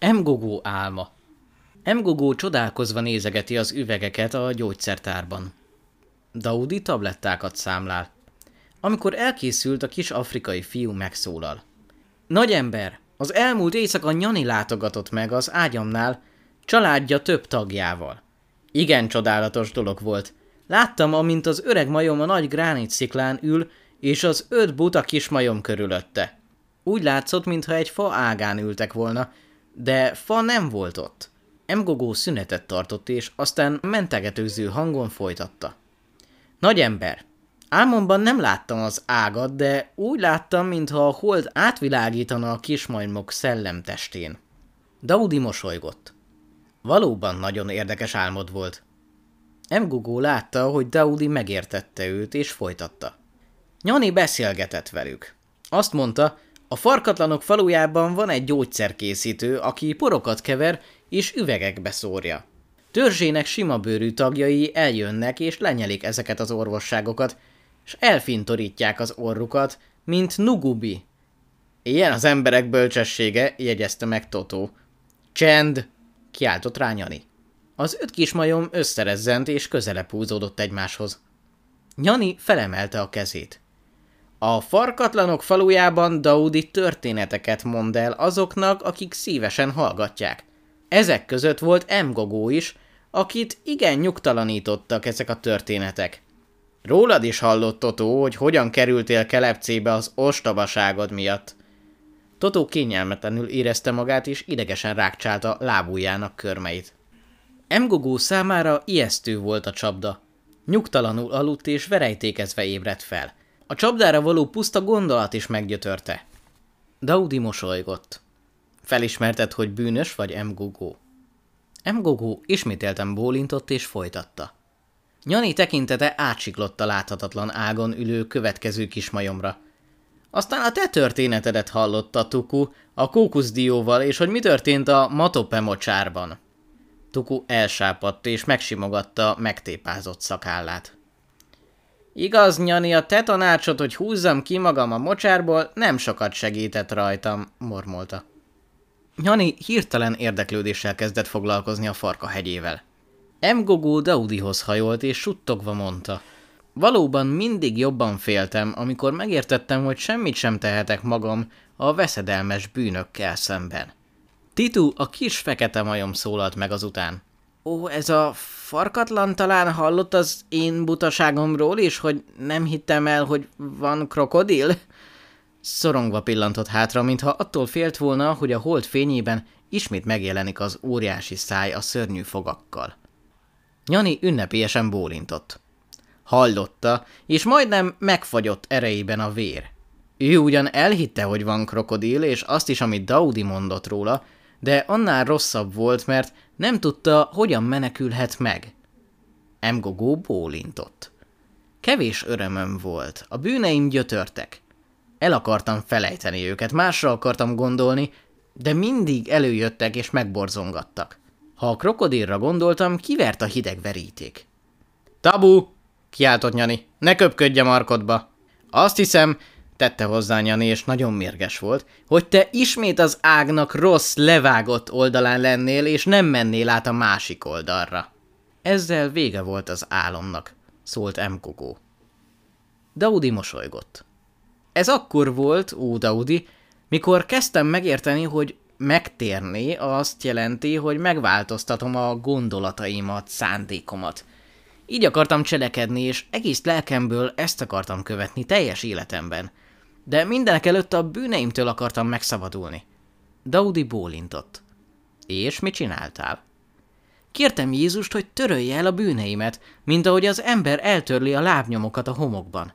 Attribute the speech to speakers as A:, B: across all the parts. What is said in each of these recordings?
A: Mgogó álma Mgogó csodálkozva nézegeti az üvegeket a gyógyszertárban. Daudi tablettákat számlál. Amikor elkészült, a kis afrikai fiú megszólal. Nagy ember, az elmúlt éjszaka Nyani látogatott meg az ágyamnál, családja több tagjával. Igen csodálatos dolog volt. Láttam, amint az öreg majom a nagy gránit sziklán ül, és az öt buta kis majom körülötte. Úgy látszott, mintha egy fa ágán ültek volna, de fa nem volt ott. Emgogó szünetet tartott, és aztán mentegetőző hangon folytatta. Nagy ember, álmomban nem láttam az ágat, de úgy láttam, mintha a hold átvilágítana a kismajmok szellemtestén. Daudi mosolygott. Valóban nagyon érdekes álmod volt. Emgugó látta, hogy Daudi megértette őt, és folytatta. Nyani beszélgetett velük. Azt mondta, a farkatlanok falujában van egy gyógyszerkészítő, aki porokat kever és üvegekbe szórja. Törzsének sima bőrű tagjai eljönnek és lenyelik ezeket az orvosságokat, és elfintorítják az orrukat, mint Nugubi. Ilyen az emberek bölcsessége, jegyezte meg Totó. Csend! kiáltott rá Nyani. Az öt kismajom összerezzent és közelebb húzódott egymáshoz. Nyani felemelte a kezét. A farkatlanok falujában Daudi történeteket mond el azoknak, akik szívesen hallgatják. Ezek között volt Mgogó is, akit igen nyugtalanítottak ezek a történetek. Rólad is hallott Totó, hogy hogyan kerültél kelepcébe az ostobaságod miatt. Totó kényelmetlenül érezte magát, és idegesen rákcsálta lábújának körmeit. Mgogó számára ijesztő volt a csapda. Nyugtalanul aludt és verejtékezve ébredt fel. A csapdára való puszta gondolat is meggyötörte. Daudi mosolygott. Felismerted, hogy bűnös vagy Mgogó? Mgogó ismételten bólintott és folytatta. Nyani tekintete átsiklott a láthatatlan ágon ülő következő kismajomra. Aztán a te történetedet hallotta Tuku a kókuszdióval, és hogy mi történt a Matope mocsárban. Tuku elsápadt és megsimogatta megtépázott szakállát. Igaz, Nyani, a te tanácsot, hogy húzzam ki magam a mocsárból, nem sokat segített rajtam, mormolta. Nyani hirtelen érdeklődéssel kezdett foglalkozni a farka hegyével. Mgogó Daudihoz hajolt és suttogva mondta. Valóban mindig jobban féltem, amikor megértettem, hogy semmit sem tehetek magam a veszedelmes bűnökkel szemben. Titu, a kis fekete majom szólalt meg azután. Ó, ez a farkatlan talán hallott az én butaságomról is, hogy nem hittem el, hogy van krokodil? Szorongva pillantott hátra, mintha attól félt volna, hogy a hold fényében ismét megjelenik az óriási száj a szörnyű fogakkal. Nyani ünnepélyesen bólintott. Hallotta, és majdnem megfagyott erejében a vér. Ő ugyan elhitte, hogy van krokodil, és azt is, amit Daudi mondott róla, de annál rosszabb volt, mert nem tudta, hogyan menekülhet meg. Emgogó bólintott. Kevés örömöm volt, a bűneim gyötörtek. El akartam felejteni őket, másra akartam gondolni, de mindig előjöttek és megborzongattak. Ha a krokodilra gondoltam, kivert a hideg veríték. Tabu! kiáltott Nyani. Ne köpködj a markodba! Azt hiszem, tette hozzá Nyani, és nagyon mérges volt, hogy te ismét az ágnak rossz, levágott oldalán lennél, és nem mennél át a másik oldalra. Ezzel vége volt az álomnak, szólt Mkogó. Daudi mosolygott. Ez akkor volt, ó Daudi, mikor kezdtem megérteni, hogy megtérni azt jelenti, hogy megváltoztatom a gondolataimat, szándékomat. Így akartam cselekedni, és egész lelkemből ezt akartam követni teljes életemben. De mindenek előtt a bűneimtől akartam megszabadulni. Daudi bólintott. És mit csináltál? Kértem Jézust, hogy törölje el a bűneimet, mint ahogy az ember eltörli a lábnyomokat a homokban.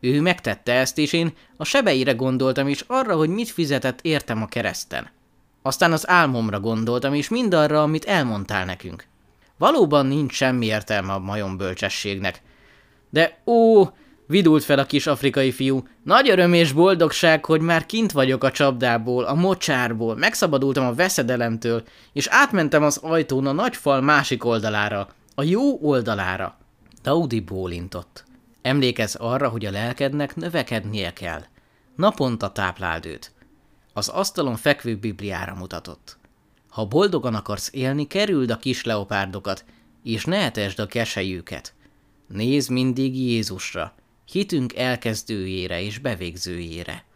A: Ő megtette ezt, és én a sebeire gondoltam is arra, hogy mit fizetett értem a kereszten. Aztán az álmomra gondoltam, és mindarra, amit elmondtál nekünk. Valóban nincs semmi értelme a majom bölcsességnek. De ó, vidult fel a kis afrikai fiú, nagy öröm és boldogság, hogy már kint vagyok a csapdából, a mocsárból, megszabadultam a veszedelemtől, és átmentem az ajtón a nagy fal másik oldalára, a jó oldalára. Daudi bólintott. Emlékezz arra, hogy a lelkednek növekednie kell. Naponta tápláld őt. Az asztalon fekvő Bibliára mutatott. Ha boldogan akarsz élni, kerüld a kis leopárdokat, és ne etesd a keselyüket. Nézd mindig Jézusra, hitünk elkezdőjére és bevégzőjére.